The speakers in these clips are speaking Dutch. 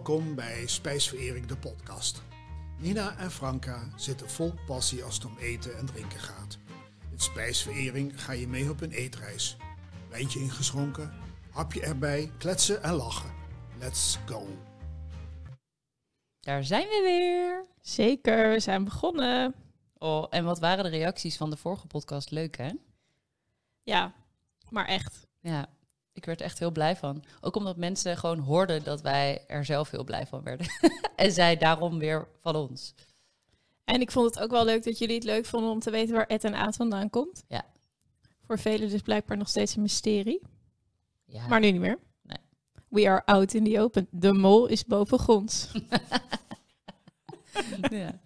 Welkom bij Spijsverering de podcast. Nina en Franka zitten vol passie als het om eten en drinken gaat. In Spijsverering ga je mee op een eetreis. Wijntje ingeschonken, hapje erbij, kletsen en lachen. Let's go! Daar zijn we weer. Zeker, we zijn begonnen. Oh, en wat waren de reacties van de vorige podcast? Leuk, hè? Ja, maar echt. Ja, ik werd echt heel blij van. Ook omdat mensen gewoon hoorden dat wij er zelf heel blij van werden. en zij daarom weer van ons. En ik vond het ook wel leuk dat jullie het leuk vonden om te weten waar Ed en Aad vandaan komt. Ja. Voor velen dus blijkbaar nog steeds een mysterie. Ja. Maar nu niet meer. Nee. We are out in the open. De mol is bovengronds. ja.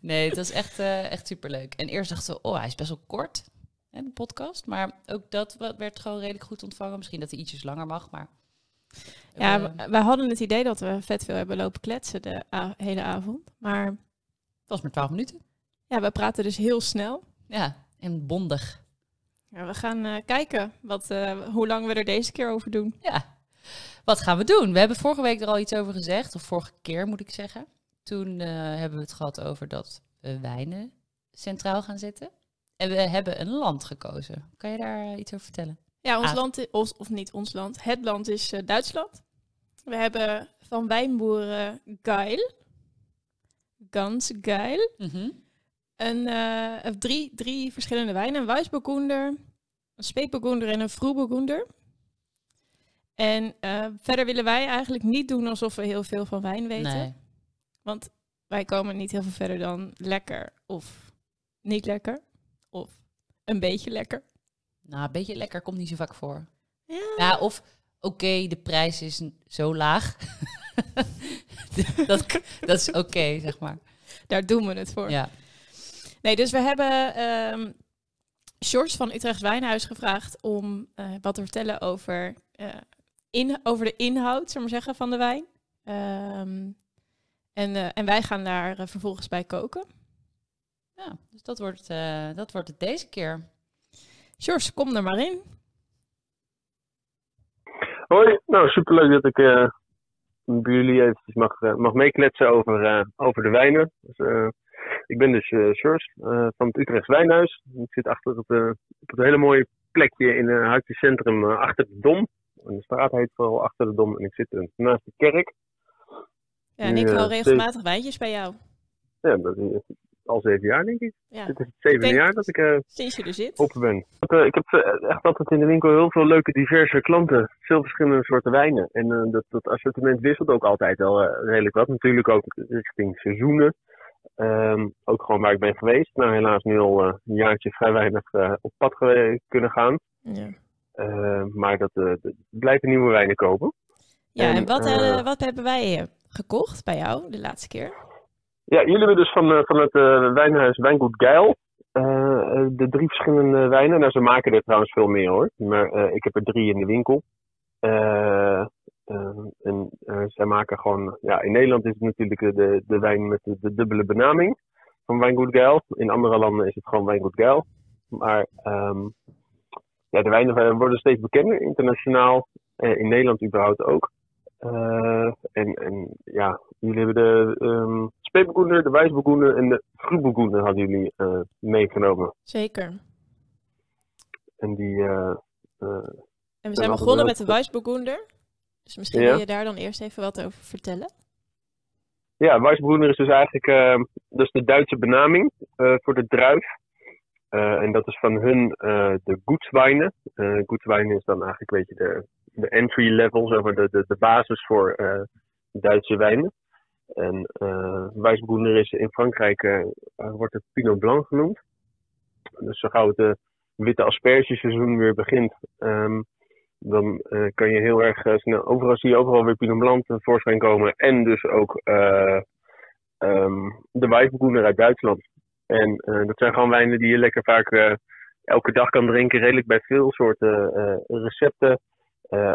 Nee, het was echt, eh, echt superleuk. En eerst dachten we, oh, hij is best wel kort, hè, de podcast. Maar ook dat werd gewoon redelijk goed ontvangen. Misschien dat hij ietsjes langer mag, maar... Ja, Eh, we- wij hadden het idee dat we vet veel hebben lopen kletsen de hele avond. Maar het was maar twaalf minuten. ja, we praten dus heel snel. Ja, en bondig. Ja, we gaan eh, kijken wat, eh, hoe lang we er deze keer over doen. Ja, wat gaan we doen? We hebben vorige week er al iets over gezegd, of vorige keer moet ik zeggen. Toen hebben we het gehad over dat we wijnen centraal gaan zetten. En we hebben een land gekozen. Kan je daar eh, iets over vertellen? Ja, ons Ah. land, ons, of niet ons land, het land is eh, Duitsland. We hebben van wijnboeren Geil, Gans Geil, een, eh, eh, drie, drie verschillende wijnen. Een Weissburgunder, een Spätburgunder en een Vroegburgunder. En eh, verder willen wij eigenlijk niet doen alsof we heel veel van wijn weten. Nee. Want wij komen niet heel veel verder dan lekker of niet lekker. Of een beetje lekker. Nou, een beetje lekker komt niet zo vaak voor. Ja. Ja, of oké, de prijs is zo laag. dat, dat is oké, zeg maar. Daar doen we het voor. Ja. Nee, dus we hebben ehm George van Utrecht Wijnhuis gevraagd om eh, wat te vertellen over, eh, in, over de inhoud, zullen we maar zeggen, van de wijn. Ehm, en, eh, en wij gaan daar vervolgens bij koken. Ja, dus dat wordt, eh, dat wordt het deze keer. George, kom er maar in. Hoi, nou superleuk dat ik eh, bij jullie eventjes mag, eh, mag meekletsen over, over de wijnen. Dus, ik ben dus Sjors eh, van het Utrechts Wijnhuis. Ik zit achter op, op een hele mooie plekje in een Hartje Centrum achter de Dom. En de straat heet vooral Achter de Dom en ik zit naast de kerk. Ja, en ik haal regelmatig wijntjes bij jou. Ja, dat is al zeven jaar denk ik. Ja, Dit is het zevende denk- jaar dat ik eh, sinds je er zit. open ben. Ik, eh, ik heb eh, echt altijd in de winkel heel veel leuke, diverse klanten. Veel verschillende soorten wijnen. En dat, dat assortiment wisselt ook altijd wel redelijk wat. Natuurlijk ook richting seizoenen. Ehm, ook gewoon waar ik ben geweest. Nou, helaas nu al een jaartje vrij weinig op pad kunnen gaan. Ja, Eh, maar dat d- blijven nieuwe wijnen kopen. ja en En, wat, wat hebben wij gekocht bij jou de laatste keer? Ja, jullie hebben dus van, eh, van het eh, wijnhuis Wijngoed Geil eh, de drie verschillende wijnen. Nou, ze maken er trouwens veel meer hoor. Maar ik heb er drie in de winkel. En zij maken gewoon, ja, in Nederland is het natuurlijk de, de, wijn met de, de dubbele benaming van Wijngoed Geil. In andere landen is het gewoon Wijngoed Geil. Maar ehm, ja, de wijnen worden steeds bekender internationaal. In Nederland überhaupt ook. En, en ja, jullie hebben de um, Speetbegoender, de Wijsbegoender en de Groebegoender hadden jullie eh, meegenomen. Zeker. En die, eh, eh, En we zijn begonnen met de Weissburgunder. Dus misschien Ja. wil je daar dan eerst even wat over vertellen. ja, Weissbegoender is dus eigenlijk dat is de Duitse benaming voor de druif. En dat is van hun de Goedswijnen. Goedswijnen is dan eigenlijk weet je, de, de entry level, zeg maar, de, de, de basis voor Duitse wijnen. En eh Weissbegoender is in Frankrijk, eh, wordt het Pinot Blanc genoemd. Dus zo gauw het eh, witte aspergeseizoen weer begint, ehm, dan eh, kan je heel erg snel, overal zie je overal weer Pinot Blanc tevoorschijn komen. En dus ook eh, ehm, de Weissbegoender uit Duitsland. En dat zijn gewoon wijnen die je lekker vaak elke dag kan drinken. Redelijk bij veel soorten recepten.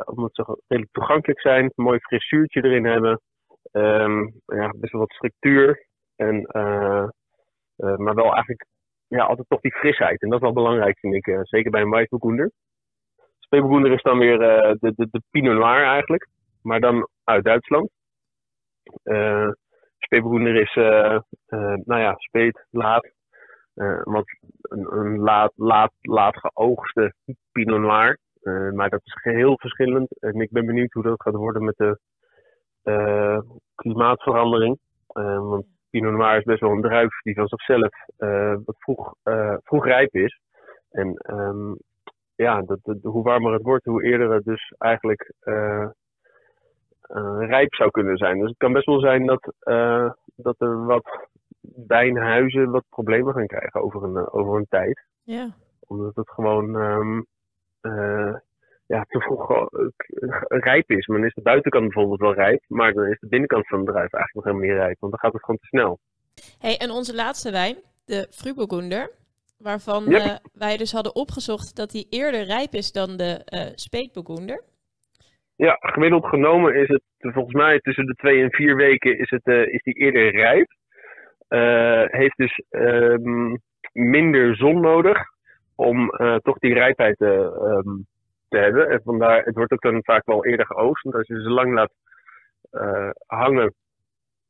Omdat ze redelijk toegankelijk zijn. Een mooi fris zuurtje erin hebben. Ehm, ja, best wel wat structuur. En, eh, eh, maar wel eigenlijk ja, altijd toch die frisheid. En dat is wel belangrijk, vind ik. eh, zeker bij een Weissbegoender. Speetbegoender is dan weer de, de, de Pinot Noir eigenlijk. Maar dan uit Duitsland. Uh, is, nou ja, speet, laat. wat een, een, laat, laat, laat geoogste Pinot Noir. maar dat is heel verschillend. En ik ben benieuwd hoe dat gaat worden met de klimaatverandering. want Pinot Noir is best wel een druif die van zichzelf wat vroeg, vroeg rijp is. En um, ja, dat, hoe warmer het wordt, hoe eerder het dus eigenlijk rijp zou kunnen zijn. Dus het kan best wel zijn dat, dat er wat wijnhuizen wat problemen gaan krijgen over een, over een tijd. Ja. Omdat het gewoon um, ja, te vroeg rijp is. Maar dan is de buitenkant bijvoorbeeld wel rijp, maar dan is de binnenkant van het bedrijf eigenlijk nog helemaal niet rijp. Want dan gaat het gewoon te snel. Hey, en onze laatste wijn, de Fruburgunder, Waarvan uh, wij dus hadden opgezocht dat die eerder rijp is dan de uh, speetburgunder. Ja, gemiddeld genomen is het volgens mij tussen de twee en vier weken is, het, uh, is die eerder rijp. heeft dus um, minder zon nodig om toch die rijpheid te, um, te hebben. En vandaar, het wordt ook dan vaak wel eerder geoogst. Want als je ze lang laat hangen,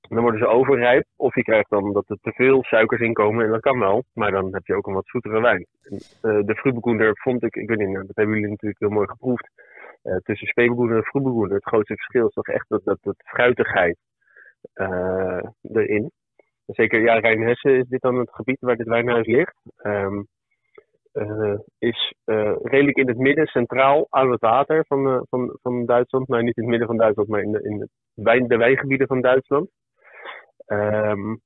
dan worden ze overrijp. Of je krijgt dan dat er te veel suikers in komen. En dat kan wel. Maar dan heb je ook een wat zoetere wijn. En, uh, de Frubegoender vond ik, ik weet niet, nou, dat hebben jullie natuurlijk heel mooi geproefd. Uh, tussen Spebegoender en Frubegoender. Het grootste verschil is toch echt dat, dat, dat fruitigheid erin. Zeker, ja, Rijnhessen is dit dan het gebied waar dit wijnhuis ligt. Um, is redelijk in het midden, centraal aan het water van, van, van Duitsland. Maar niet in het midden van Duitsland, maar in de, in de, wijn, de wijngebieden van Duitsland. Um,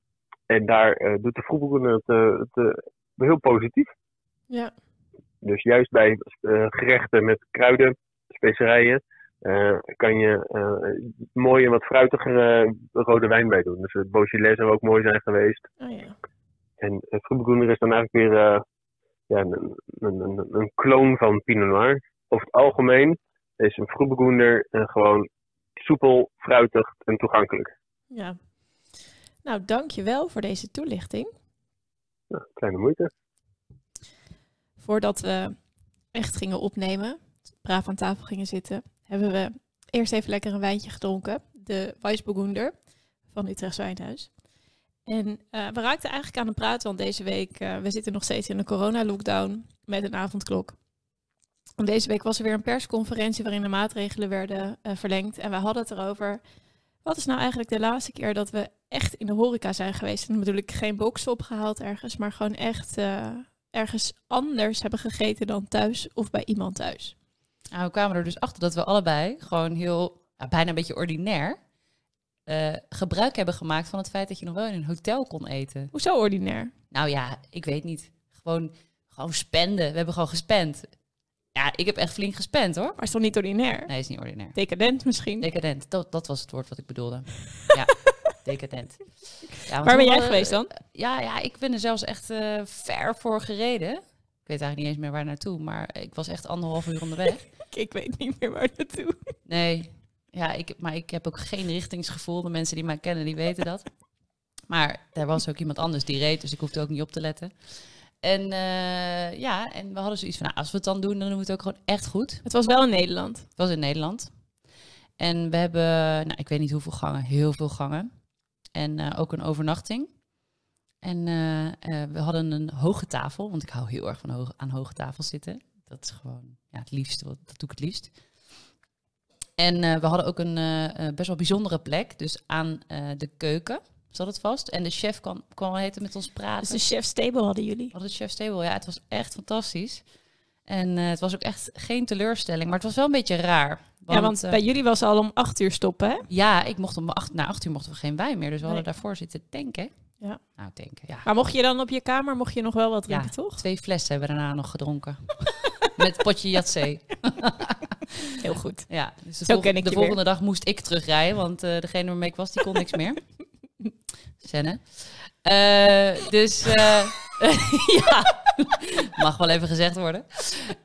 en daar doet de voetbal het, het heel positief. Ja. Dus juist bij gerechten met kruiden, specerijen, kan je mooie en wat fruitigere rode wijn bij doen. Dus het Beaujolais zou ook mooi zijn geweest. Oh, ja. En het Vroebegoender is dan eigenlijk weer ja, een, een, een, kloon van Pinot Noir. Over het algemeen is een Vroebegoender gewoon soepel, fruitig en toegankelijk. Ja, nou, dankjewel voor deze toelichting. Ja, kleine moeite. Voordat we echt gingen opnemen, braaf aan tafel gingen zitten, hebben we eerst even lekker een wijntje gedronken. De Weissburgunder van Utrecht Wijnhuis. En uh, we raakten eigenlijk aan het praten, want deze week, uh, we zitten nog steeds in de corona-lockdown met een avondklok. En deze week was er weer een persconferentie waarin de maatregelen werden uh, verlengd. En we hadden het erover wat is nou eigenlijk de laatste keer dat we echt in de horeca zijn geweest? En natuurlijk geen box opgehaald ergens, maar gewoon echt ergens anders hebben gegeten dan thuis of bij iemand thuis. Nou, we kwamen er dus achter dat we allebei gewoon heel, bijna een beetje ordinair, uh, gebruik hebben gemaakt van het feit dat je nog wel in een hotel kon eten. Hoezo ordinair? Nou ja, ik weet niet. Gewoon, gewoon spenden. We hebben gewoon gespend. Ja, ik heb echt flink gespend hoor. Maar is toch niet ordinair? Nee, is niet ordinair. Decadent misschien? Decadent, dat, dat was het woord wat ik bedoelde. ja, decadent. Ja, Waar ben jij geweest dan? Ja, ja, ik ben er zelfs echt uh, ver voor gereden. Ik weet eigenlijk niet eens meer waar naartoe, maar ik was echt anderhalf uur onderweg. ik weet niet meer waar naartoe. Nee, ja, ik, maar ik heb ook geen richtingsgevoel. De mensen die mij kennen, die weten dat. Maar er was ook iemand anders die reed, dus ik hoefde ook niet op te letten. En uh, ja, en we hadden zoiets van, nou, als we het dan doen, dan doen we het ook gewoon echt goed. Het was wel in Nederland. Het was in Nederland. En we hebben, nou, ik weet niet hoeveel gangen, heel veel gangen. En uh, ook een overnachting. En uh, we hadden een hoge tafel, want ik hou heel erg van hoge, aan hoge tafels zitten. Dat is gewoon ja, het liefste, dat doe ik het liefst. En we hadden ook een best wel bijzondere plek, dus aan de keuken zat het vast. En de chef kwam, kwam heten met ons praten. Dus de chef table hadden jullie? We hadden de chef table, ja. Het was echt fantastisch. En het was ook echt geen teleurstelling, maar het was wel een beetje raar. Want, ja, want bij jullie was al om acht uur stoppen, hè? Ja, ik mocht om acht, na acht uur mochten we geen wijn meer. Dus we nee. hadden daarvoor zitten tanken. Ja. Nou, tanken, ja. Maar mocht je dan op je kamer, mocht je nog wel wat drinken, ja, toch? twee flessen hebben we daarna nog gedronken. Met potje jatzee. Heel goed. Ja, dus de, Zo volgende, ken ik de je volgende weer. dag moest ik terugrijden, want uh, degene waarmee ik was, die kon niks meer. Senne. Uh, dus uh, ja, mag wel even gezegd worden.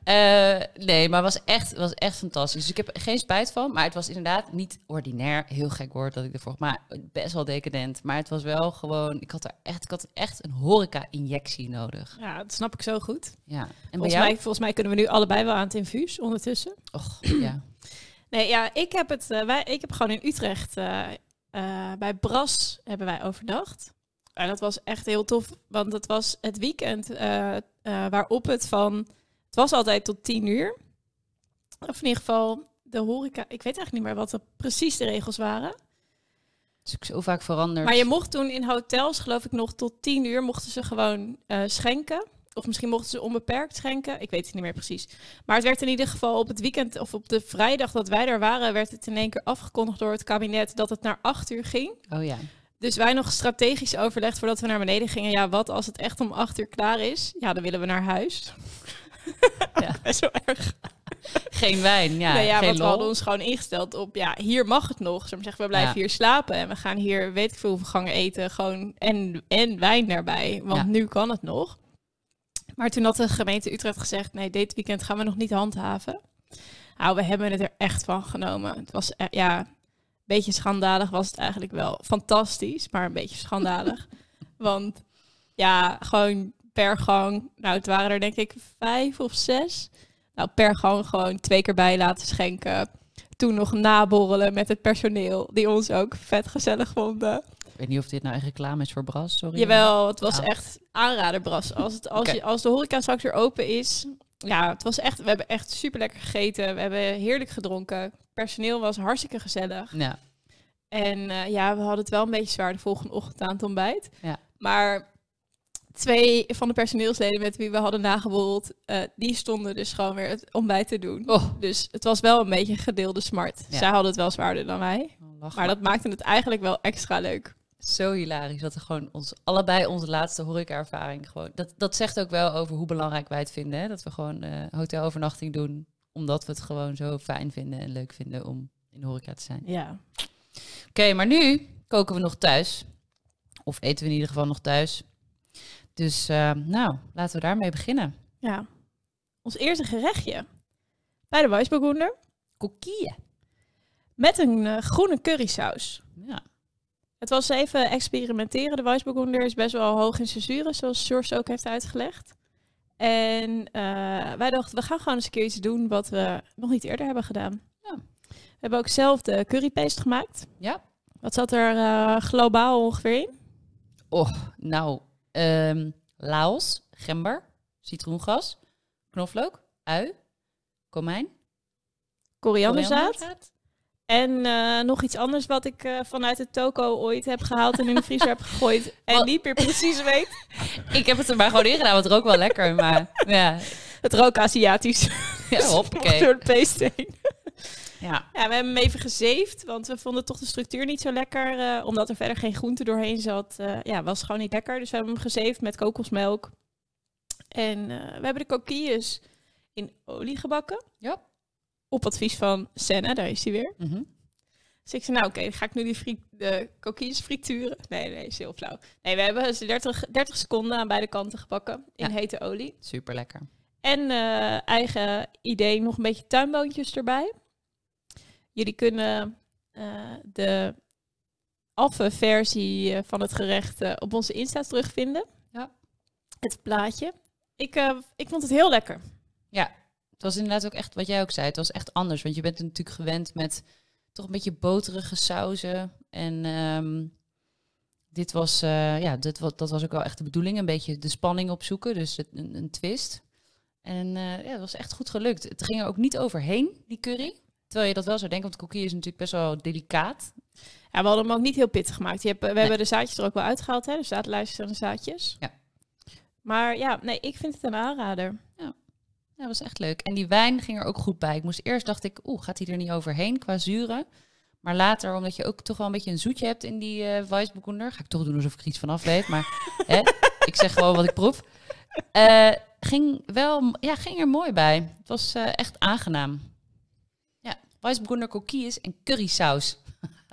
Uh, nee, maar het was echt, was echt fantastisch. Dus ik heb er geen spijt van. Maar het was inderdaad niet ordinair. Heel gek woord dat ik ervoor. Maar best wel decadent. Maar het was wel gewoon. Ik had er echt, ik had echt een horeca-injectie nodig. Ja, dat snap ik zo goed. Ja. En volgens, mij, volgens mij kunnen we nu allebei wel aan het infuus ondertussen. Och, ja. Nee, ja, ik heb het. wij, ik heb gewoon in Utrecht eh, bij Bras hebben wij overnacht. En dat was echt heel tof, want het was het weekend eh, eh, waarop het van... Het was altijd tot tien uur. Of in ieder geval de horeca... Ik weet eigenlijk niet meer wat er precies de regels waren. Het is ook zo vaak veranderd. Maar je mocht toen in hotels, geloof ik, nog tot tien uur mochten ze gewoon eh, schenken. Of misschien mochten ze onbeperkt schenken. Ik weet het niet meer precies. Maar het werd in ieder geval op het weekend of op de vrijdag dat wij daar waren, werd het in één keer afgekondigd door het kabinet dat het naar acht uur ging. Oh ja. Dus wij nog strategisch overlegd voordat we naar beneden gingen. Ja, wat als het echt om acht uur klaar is? Ja, dan willen we naar huis. Ja. Best wel erg. Geen wijn, ja. nee, ja, geen want we lol. hadden ons gewoon ingesteld op, ja, hier mag het nog. We zeggen, we blijven Ja. hier slapen en we gaan hier, weet ik veel hoeveel gangen eten, gewoon en, en wijn daarbij. Want Ja. nu kan het nog. Maar toen had de gemeente Utrecht gezegd, nee, dit weekend gaan we nog niet handhaven. Nou, we hebben het er echt van genomen. Het was, e- ja, beetje schandalig was het eigenlijk wel. Fantastisch, maar een beetje schandalig. Want ja, gewoon per gang, nou, het waren er denk ik vijf of zes. Nou, per gang gewoon twee keer bij laten schenken. Toen nog naborrelen met het personeel, die ons ook vet gezellig vonden. Ik weet niet of dit nou echt reclame is voor Bras, sorry. Jawel, het was Ah. echt aanrader, Bras. Als, het, als, je, als de horeca straks weer open is. Ja, het was echt, we hebben echt super lekker gegeten. We hebben heerlijk gedronken. Personeel was hartstikke gezellig. Ja. En eh, ja, we hadden het wel een beetje zwaar de volgende ochtend aan het ontbijt. Ja. Maar twee van de personeelsleden met wie we hadden nageborreld, eh, die stonden dus gewoon weer het ontbijt te doen. Oh, Dus het was wel een beetje een gedeelde smart. Ja. Zij hadden het wel zwaarder dan wij. lach Maar dat maakte het eigenlijk wel extra leuk. zo hilarisch dat we gewoon ons allebei onze laatste horeca-ervaring gewoon. Dat, dat zegt ook wel over hoe belangrijk wij het vinden. Hè? Dat we gewoon eh, hotelovernachting doen, omdat we het gewoon zo fijn vinden en leuk vinden om in de horeca te zijn. Ja. Oké, maar nu koken we nog thuis. Of eten we in ieder geval nog thuis. Dus eh, nou, laten we daarmee beginnen. ja. Ons eerste gerechtje. Bij de Weissburgunder. Kokieën. Met een eh, groene currysaus. Ja. Het was even experimenteren. De Weissburgunder is best wel hoog in censuren, zoals George ook heeft uitgelegd. En eh, wij dachten, we gaan gewoon eens een keer iets doen wat we nog niet eerder hebben gedaan. Ja. We hebben ook zelf de currypaste gemaakt. Ja. Wat zat er eh, globaal ongeveer in? Oh, nou, ehm laos, gember, citroengas, knoflook, ui, komijn, Korianderzaad. korianderzaad. En eh, nog iets anders wat ik eh, vanuit de toko ooit heb gehaald en in de vriezer heb gegooid. En Wat? niet meer precies weet. Ik heb het er maar gewoon in gedaan, want het rook wel lekker. Maar ja, Het rook Aziatisch. ja hoppakee. Door de heen. Ja, Ja, we hebben hem even gezeefd, want we vonden toch de structuur niet zo lekker. eh, omdat er verder geen groente doorheen zat. ja, was gewoon niet lekker. Dus we hebben hem gezeefd met kokosmelk. En we hebben de coquilles in olie gebakken. Ja. Op advies van Senna, daar is hij weer. mhm. Dus ik zei, nou oké, dan ga ik nu die friet, de coquilles frituren. Nee, nee, is heel flauw. Nee, we hebben ze 30, 30 seconden aan beide kanten gebakken in Ja. hete olie. super lekker. En eh, eigen idee, nog een beetje tuinboontjes erbij. Jullie kunnen eh, de affe versie eh, van het gerecht op onze Insta terugvinden. Ja. Het plaatje. Ik, ik vond het heel lekker. Het was inderdaad ook echt, wat jij ook zei, het was echt anders. Want je bent natuurlijk gewend met toch een beetje boterige sauzen. En ehm, dit was, eh, ja, dit, dat was ook wel echt de bedoeling. Een beetje de spanning opzoeken, dus het, een, een twist. En eh, ja, het was echt goed gelukt. Het ging er ook niet overheen, die curry. Terwijl je dat wel zou denken, want coquille is natuurlijk best wel delicaat. Ja, we hadden hem ook niet heel pittig gemaakt. Je hebt, we hebben de zaadjes er ook wel uitgehaald, hè? de zaadlijstjes en de zaadjes. Ja. Maar ja, nee, ik vind het een aanrader. Ja, dat was echt leuk. En die wijn ging er ook goed bij. Ik moest eerst dacht ik, oeh, gaat hij er niet overheen qua zuren? Maar later, omdat je ook toch wel een beetje een zoetje hebt in die Weissburgunder, ga ik toch doen alsof ik er iets vanaf weet, maar hè, ik zeg gewoon wat ik proef. Eh, ging wel, ja, ging er mooi bij. Het was eh, echt aangenaam. Ja, Weissburgunder coquilles en currysaus.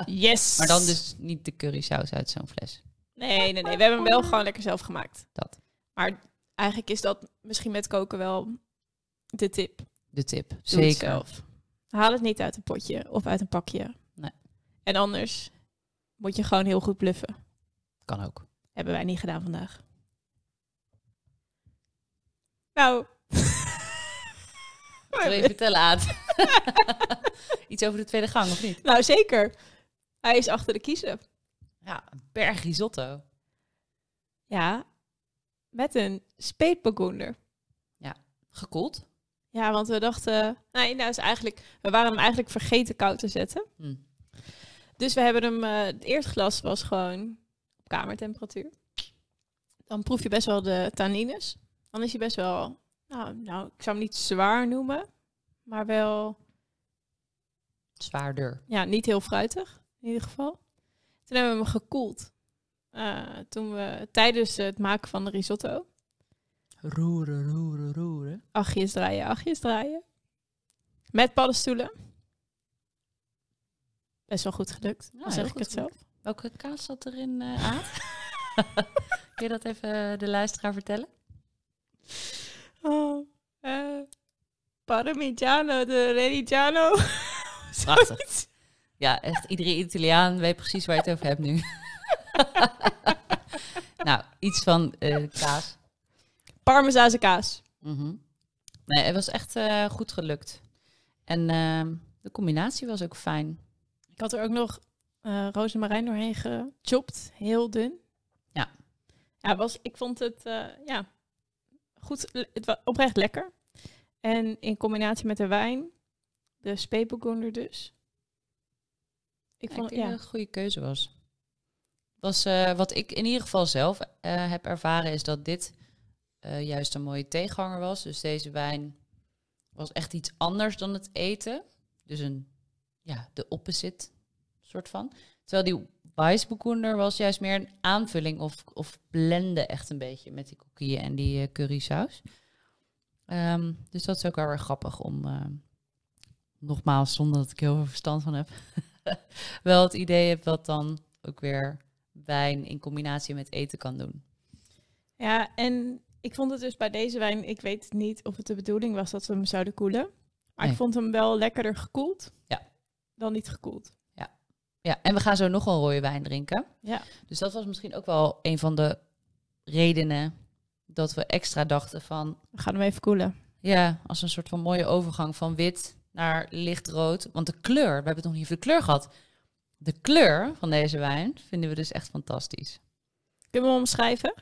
Yes! Maar dan dus niet de currysaus uit zo'n fles. Nee, nee, nee. We hebben hem wel gewoon lekker zelf gemaakt. Dat. Maar eigenlijk is dat misschien met koken wel de tip. De tip. Het Zeker. zelf. Haal het niet uit een potje of uit een pakje. Nee. En anders moet je gewoon heel goed bluffen. Kan ook. Hebben wij niet gedaan vandaag. Nou. Je vertellen, Aad? Iets over de tweede gang, of niet? nou, zeker. Hij is achter de kiezen. Ja, een berg risotto. Ja, met een speetburgunder. Gekoeld. Ja, want we dachten... Nee, nou is eigenlijk... We waren hem eigenlijk vergeten koud te zetten. Hm. Dus we hebben hem... eh, het eerste glas was gewoon op kamertemperatuur. Dan proef je best wel de tannines. Dan is hij best wel... Nou, nou, ik zou hem niet zwaar noemen. Maar wel... Zwaarder. Ja, niet heel fruitig. In ieder geval. Toen hebben we hem gekoeld. Eh, toen we tijdens het maken van de risotto... Roeren, roeren, roeren. achtjes draaien, achtjes draaien. Met paddenstoelen. Best wel goed gelukt, Ja, dan zeg ik het zelf. Welke kaas zat erin, eh Aad? Kun je dat even de luisteraar vertellen? Oh, eh, Parmigiano de Reggiano. Prachtig. Ja, echt iedere Italiaan weet precies waar je het over hebt nu. nou, iets van eh, kaas. Parmezaanse kaas. Mhm. Nee, het was echt eh, goed gelukt. En ehm, de combinatie was ook fijn. Ik had er ook nog eh rozemarijn doorheen gechopt. Heel dun. Ja. Ja, was, ik vond het eh, ja, goed. Het was oprecht lekker. En in combinatie met de wijn, de speetburgunder dus. Ik Ik vond denk dat ja, het een goede keuze was. was eh, wat ik in ieder geval zelf eh, heb ervaren, is dat dit eh, juist een mooie tegenhanger was. Dus deze wijn was echt iets anders dan het eten. Dus een, ja, de opposite soort van. Terwijl die Weissburgunder was juist meer een aanvulling of, of blende echt een beetje met die koekieën en die eh, currysaus. Ehm, dus dat is ook wel weer grappig om, eh, nogmaals, zonder dat ik heel veel verstand van heb, wel het idee heb wat dan ook weer wijn in combinatie met eten kan doen. Ja, en ik vond het dus bij deze wijn, ik weet niet of het de bedoeling was dat we hem zouden koelen. Maar Nee. ik vond hem wel lekkerder gekoeld Ja. dan niet gekoeld. Ja, en we gaan zo nog een rode wijn drinken. Ja. Dus dat was misschien ook wel een van de redenen dat we extra dachten van, We gaan hem even koelen. ja, als een soort van mooie overgang van wit naar lichtrood. Want de kleur, we hebben het nog niet over de kleur gehad. De kleur van deze wijn vinden we dus echt fantastisch. Kunnen we hem omschrijven?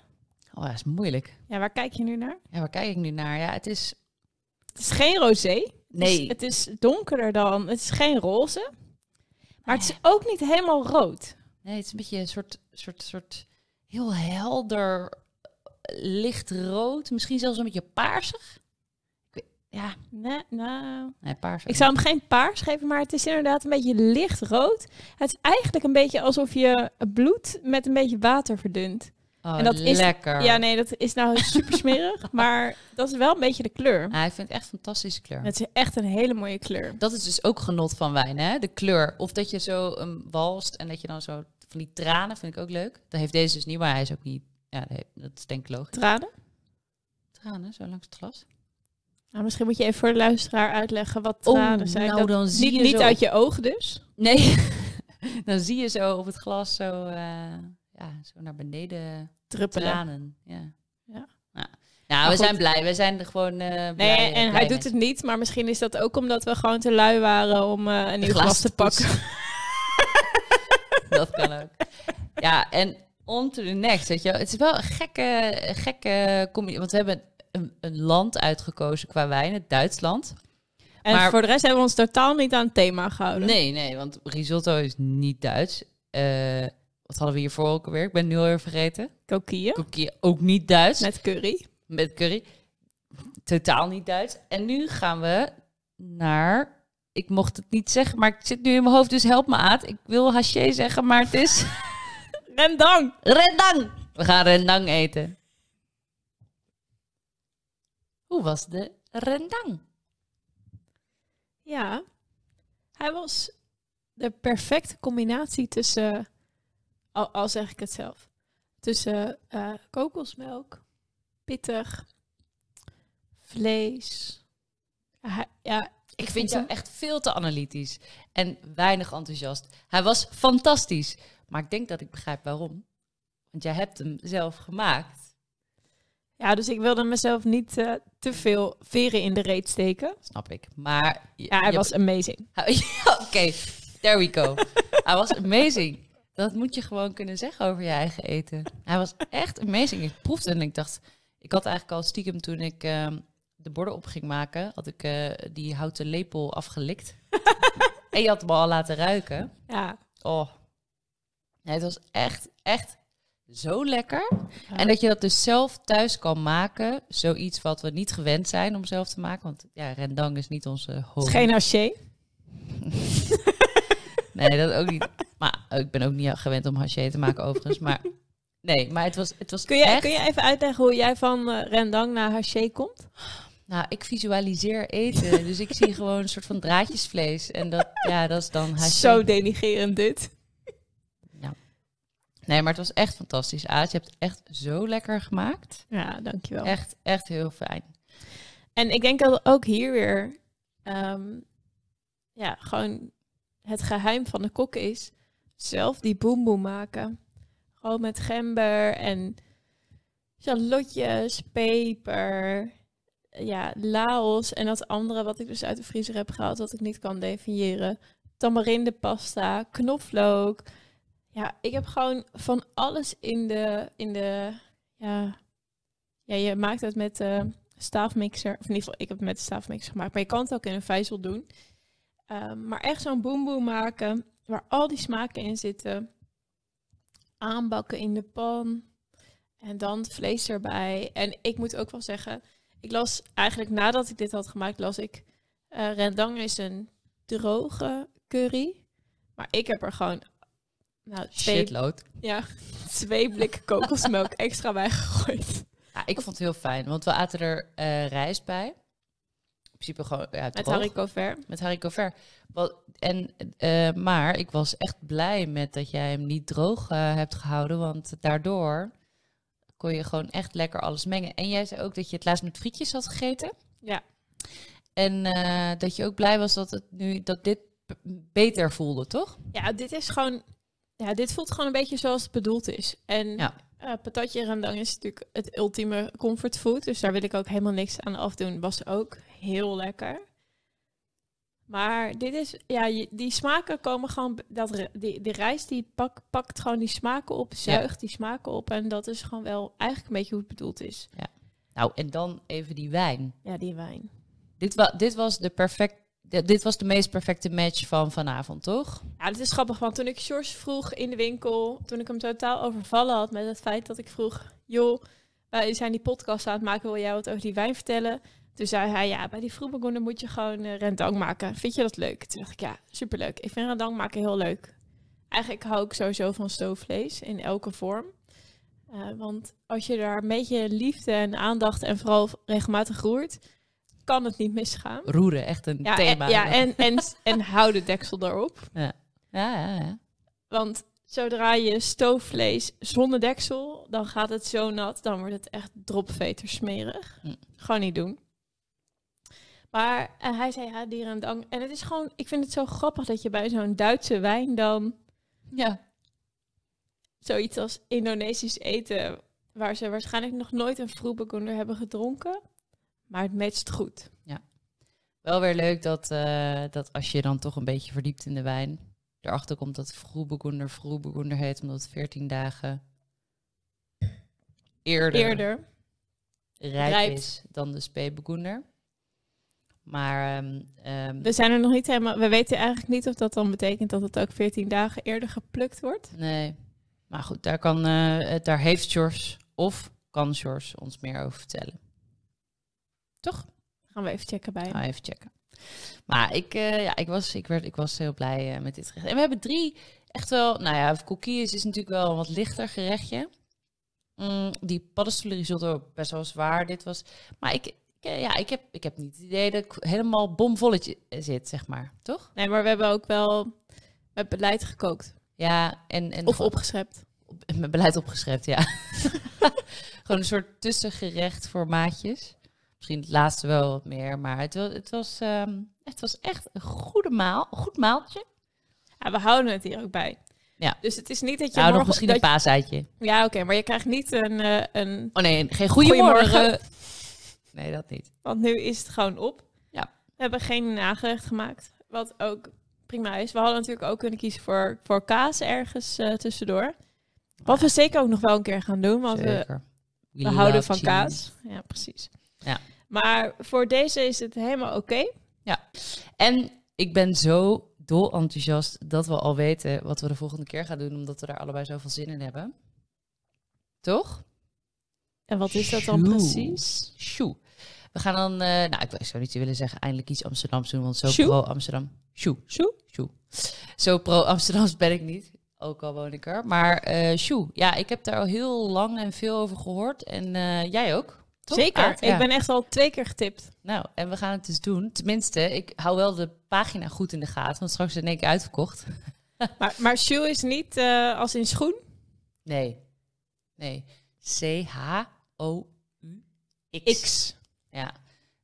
Oh, dat is moeilijk. Ja, waar kijk je nu naar? Ja, waar kijk ik nu naar? Ja, het is... Het is geen rosé. Nee, Het is, het is donkerder dan. Het is geen roze. Maar het is ook niet helemaal rood. Nee, het is een beetje een soort, soort, soort heel helder, eh, lichtrood. Misschien zelfs een beetje paarsig. Ja, Nee, nou. nee, paarsig. Ik zou hem geen paars geven, maar het is inderdaad een beetje lichtrood. Het is eigenlijk een beetje alsof je bloed met een beetje water verdunt. Oh, en dat is- lekker. Ja, nee, dat is nou super smerig. maar dat is wel een beetje de kleur. Ah, ik vind het echt een fantastische kleur. Het is echt een hele mooie kleur. Dat is dus ook genot van wijn, hè? De kleur. Of dat je zo um, walst en dat je dan zo van die tranen vind ik ook leuk. Dat heeft deze dus niet, maar hij is ook niet. Ja, dat, is denk ik logisch. Tranen? Tranen, zo langs het glas. Nou, misschien moet je even voor de luisteraar uitleggen wat Oh, tranen zijn. nou, Dat- dan zie niet je niet zo- uit je ogen dus. Nee, dan zie je zo op het glas zo, eh, ja, zo naar beneden Druppelen. tranen. Ja. Ja. Nou, nou we goed. zijn blij. We zijn er gewoon eh blij, Nee, en blij hij mee. doet het niet, maar misschien is dat ook omdat we gewoon te lui waren om eh, een nieuw glas glas te pakken. Dat kan ook. Ja, en on to the next, weet je wel. Het is wel een gekke, gekke combinatie. Want we hebben een, een land uitgekozen qua wijn, het Duitsland. En Maar- voor de rest hebben we ons totaal niet aan het thema gehouden. Nee, nee, want risotto is niet Duits. Eh, wat hadden we hiervoor ook alweer? Ik ben het nu alweer vergeten. Kokieën Koekje ook niet Duits. met curry. Met curry. Totaal niet Duits. En nu gaan we naar... Ik mocht het niet zeggen, maar ik zit nu in mijn hoofd, dus help me aan. Ik wil haché zeggen, maar het is Rendang! rendang. We gaan rendang eten. Hoe was de rendang? Ja, hij was de perfecte combinatie tussen, al, al zeg ik het zelf, tussen eh, kokosmelk, pittig, vlees. Ja, Ik vind jou hem- echt veel te analytisch en weinig enthousiast. Hij was fantastisch, maar ik denk dat ik begrijp waarom. Want jij hebt hem zelf gemaakt. ja, dus ik wilde mezelf niet eh, te veel veren in de reet steken. Snap ik. Maar je- Ja, hij was amazing. Oké. There we go. Hij was amazing. Dat moet je gewoon kunnen zeggen over je eigen eten. Hij was echt amazing. Ik proefde en ik dacht... Ik had eigenlijk al stiekem toen ik ehm, de borden op ging maken... had ik eh, die houten lepel afgelikt. en je had hem al laten ruiken. Ja. Oh. Nee, het was echt, echt zo lekker. En dat je dat dus zelf thuis kan maken. Zoiets wat we niet gewend zijn om zelf te maken. Want ja, rendang is niet onze is geen haché. Nee, dat ook niet. Maar ik ben ook niet gewend om haché te maken overigens. Maar nee, maar het was, het was Kun je, echt... kun je even uitleggen hoe jij van eh, rendang naar haché komt? Nou, ik visualiseer eten. dus ik zie gewoon een soort van draadjesvlees. En dat, ja, dat is dan haché. Zo denigerend dit. Nee, maar het was echt fantastisch. Aad, je hebt het echt zo lekker gemaakt. Ja, dankjewel. Echt, echt heel fijn. En ik denk dat ook hier weer, ehm, ja, gewoon het geheim van de kok is zelf die boemboe maken. Gewoon met gember en shallotjes, peper, ja, laos en dat andere wat ik dus uit de vriezer heb gehaald, wat ik niet kan definiëren. Tamarinde pasta, knoflook. Ja, ik heb gewoon van alles in de, in de, ja, ja, je maakt het met de staafmixer. Of in ieder geval, ik heb het met de staafmixer gemaakt. Maar je kan het ook in een vijzel doen. Ehm, maar echt zo'n boemboe maken, waar al die smaken in zitten. Aanbakken in de pan. En dan het vlees erbij. En ik moet ook wel zeggen, ik las eigenlijk nadat ik dit had gemaakt, las ik... eh rendang is een droge curry. Maar ik heb er gewoon nou, twee, Shitload. ja, twee blikken kokosmelk extra bij gegooid. Ja, ik vond het heel fijn, want we aten er eh, rijst bij. In principe gewoon ja, Met haricot vert. Met en, eh, maar ik was echt blij met dat jij hem niet droog eh, hebt gehouden, want daardoor kon je gewoon echt lekker alles mengen. En jij zei ook dat je het laatst met frietjes had gegeten. Ja. En eh, dat je ook blij was dat, het nu, dat dit beter voelde, toch? Ja, dit is gewoon. Ja, dit voelt gewoon een beetje zoals het bedoeld is. En Ja. Eh, patatje rendang is natuurlijk het ultieme comfortfood. Dus daar wil ik ook helemaal niks aan afdoen. Was ook heel lekker. Maar dit is, ja, die smaken komen gewoon, dat, die, die rijst die pak, pakt gewoon die smaken op, zuigt die smaken op. En dat is gewoon wel eigenlijk een beetje hoe het bedoeld is. Nou, en dan even die wijn. Ja, die wijn. Dit, wa dit, was de perfect, dit was de meest perfecte match van vanavond, toch? Ja, het is grappig, want toen ik George vroeg in de winkel, toen ik hem totaal overvallen had met het feit dat ik vroeg, joh, wij zijn die podcast aan het maken, wil jij wat over die wijn vertellen? Toen zei hij, ja, bij die vroegbegonnen moet je gewoon eh, rendang maken. Vind je dat leuk? Toen dacht ik, ja, superleuk. Ik vind rendang maken heel leuk. Eigenlijk hou ik sowieso van stoofvlees in elke vorm. Eh, want als je daar een beetje liefde en aandacht en vooral regelmatig roert, kan het niet misgaan. Roeren, echt een Ja, thema. en, ja en, en, en hou de deksel erop. ja, ja, ja. Want zodra je stoofvlees zonder deksel, dan gaat het zo nat. Dan wordt het echt dropveter smerig. Hm. Gewoon niet doen. Maar hij zei, ja, die rendang. En het is gewoon, ik vind het zo grappig dat je bij zo'n Duitse wijn dan ja. zoiets als Indonesisch eten, waar ze waarschijnlijk nog nooit een vroegbegonnen hebben gedronken. Maar het matcht goed. Wel weer leuk dat, eh, dat als je dan toch een beetje verdiept in de wijn, erachter komt dat Vroegbegoender Vroegbegoender heet, omdat het 14 dagen eerder, Eerder. rijp rijpt. is dan de Speebegoender. Maar ehm, ehm, We zijn er nog niet helemaal, we weten eigenlijk niet of dat dan betekent dat het ook 14 dagen eerder geplukt wordt. nee, maar goed, daar, kan, eh, daar heeft George of kan George ons meer over vertellen. Toch? Gaan we even checken bij hem. Nou, even checken. Maar ik, eh, ja, ik, was, ik, werd, ik was heel blij eh, met dit gerecht. En we hebben drie echt wel... Nou ja, coquilles is natuurlijk wel een wat lichter gerechtje. Mm, die paddenstoelen risotto best wel zwaar. Dit was... Maar ik, ik, eh, ja, ik, heb, ik heb niet het idee dat ik helemaal bomvolletje zit, zeg maar. Toch? Nee, maar we hebben ook wel met beleid gekookt. Ja, en... en Of gewoon- opgeschept. op, mijn beleid opgeschreven, ja. Gewoon een soort tussengerecht voor maatjes. Misschien het laatste wel wat meer, maar het, het, was, ehm, het was echt een goede maal, goed maaltje. Ja, we houden het hier ook bij. Ja. Dus het is niet dat je Nou, nog morgen... misschien dat een paaseitje. je- Ja, oké, maar je krijgt niet een, eh, een... Oh nee, geen goeiemorgen. Nee, dat niet. Want nu is het gewoon op. Ja. We hebben geen nagerecht gemaakt. Wat ook prima is. We hadden natuurlijk ook kunnen kiezen voor, voor kaas ergens eh, tussendoor. Wat we zeker ook nog wel een keer gaan doen, want we, Zeker. we We houden van cheese. kaas. Ja, precies. Ja. Maar voor deze is het helemaal oké. En ik ben zo dol enthousiast dat we al weten wat we de volgende keer gaan doen, omdat we daar allebei zoveel zin in hebben. Toch? En wat is dat dan precies? Sjoe. We gaan dan, eh, nou, ik zou niet willen zeggen eindelijk iets Amsterdams doen, want zo Sjoe? pro-Amsterdam. Sjoe. Sjoe? Sjoe. Zo pro-Amsterdams ben ik niet, ook al woon ik er. Maar eh sjoe, ja, ik heb daar al heel lang en veel over gehoord. En eh, jij ook? Toch, Zeker. Aad? Ja. Ik ben echt al twee keer getipt. Nou, en we gaan het dus doen. Tenminste, ik hou wel de pagina goed in de gaten, want straks is het in één keer uitverkocht. Maar, maar shoe is niet eh, als in schoen. Nee. Nee. C-H-O-U-X. X. Ja.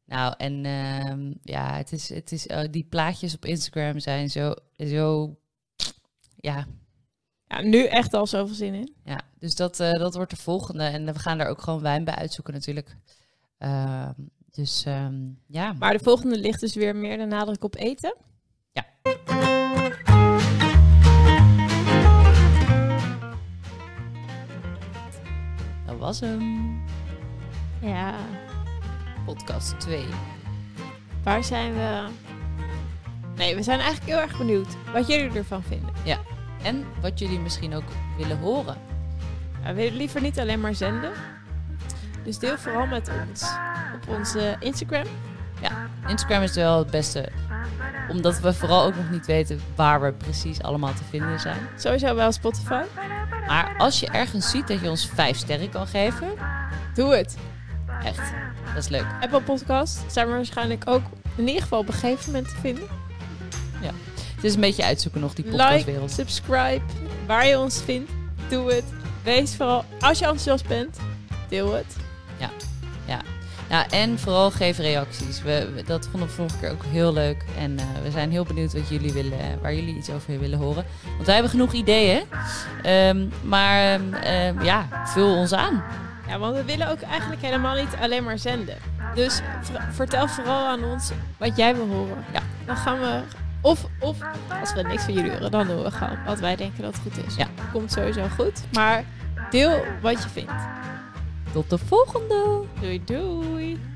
Nou, en ehm, ja, het is, het is, eh, die plaatjes op Instagram zijn zo, zo, ja, Ja, nu echt al zoveel zin in. ja. Dus dat, eh, dat wordt de volgende. En we gaan daar ook gewoon wijn bij uitzoeken natuurlijk. Ehm, dus ehm, ja. Maar de volgende ligt dus weer meer de nadruk op eten. dat was hem. Ja. Podcast 2. Waar zijn we? Nee, we zijn eigenlijk heel erg benieuwd wat jullie ervan vinden. En wat jullie misschien ook willen horen. Ja, we willen liever niet alleen maar zenden. Dus deel vooral met ons op onze Instagram. Instagram is wel het beste. Omdat we vooral ook nog niet weten waar we precies allemaal te vinden zijn. Sowieso wel Spotify. Maar als je ergens ziet dat je ons vijf sterren kan geven, Doe het. echt, dat is leuk. Apple Podcast zijn we waarschijnlijk ook in ieder geval op een gegeven moment te vinden. Is een beetje uitzoeken nog, die Like, podcastwereld. subscribe, waar je ons vindt. Doe het. Wees vooral, als je enthousiast bent, deel het. Ja, en vooral geef reacties. We, we- dat vonden we vorige keer ook heel leuk. En eh, we zijn heel benieuwd wat jullie willen, waar jullie iets over willen horen. Want wij hebben genoeg ideeën. Ehm, maar ehm, ehm, ja, vul ons aan. Ja, want we willen ook eigenlijk helemaal niet alleen maar zenden. Dus ver- vertel vooral aan ons wat jij wil horen. Ja. Dan gaan we... Of, of als we niks van jullie horen, dan doen we gewoon wat wij denken dat goed is. Ja. Komt sowieso goed. Maar deel wat je vindt. Tot de volgende! Doei doei!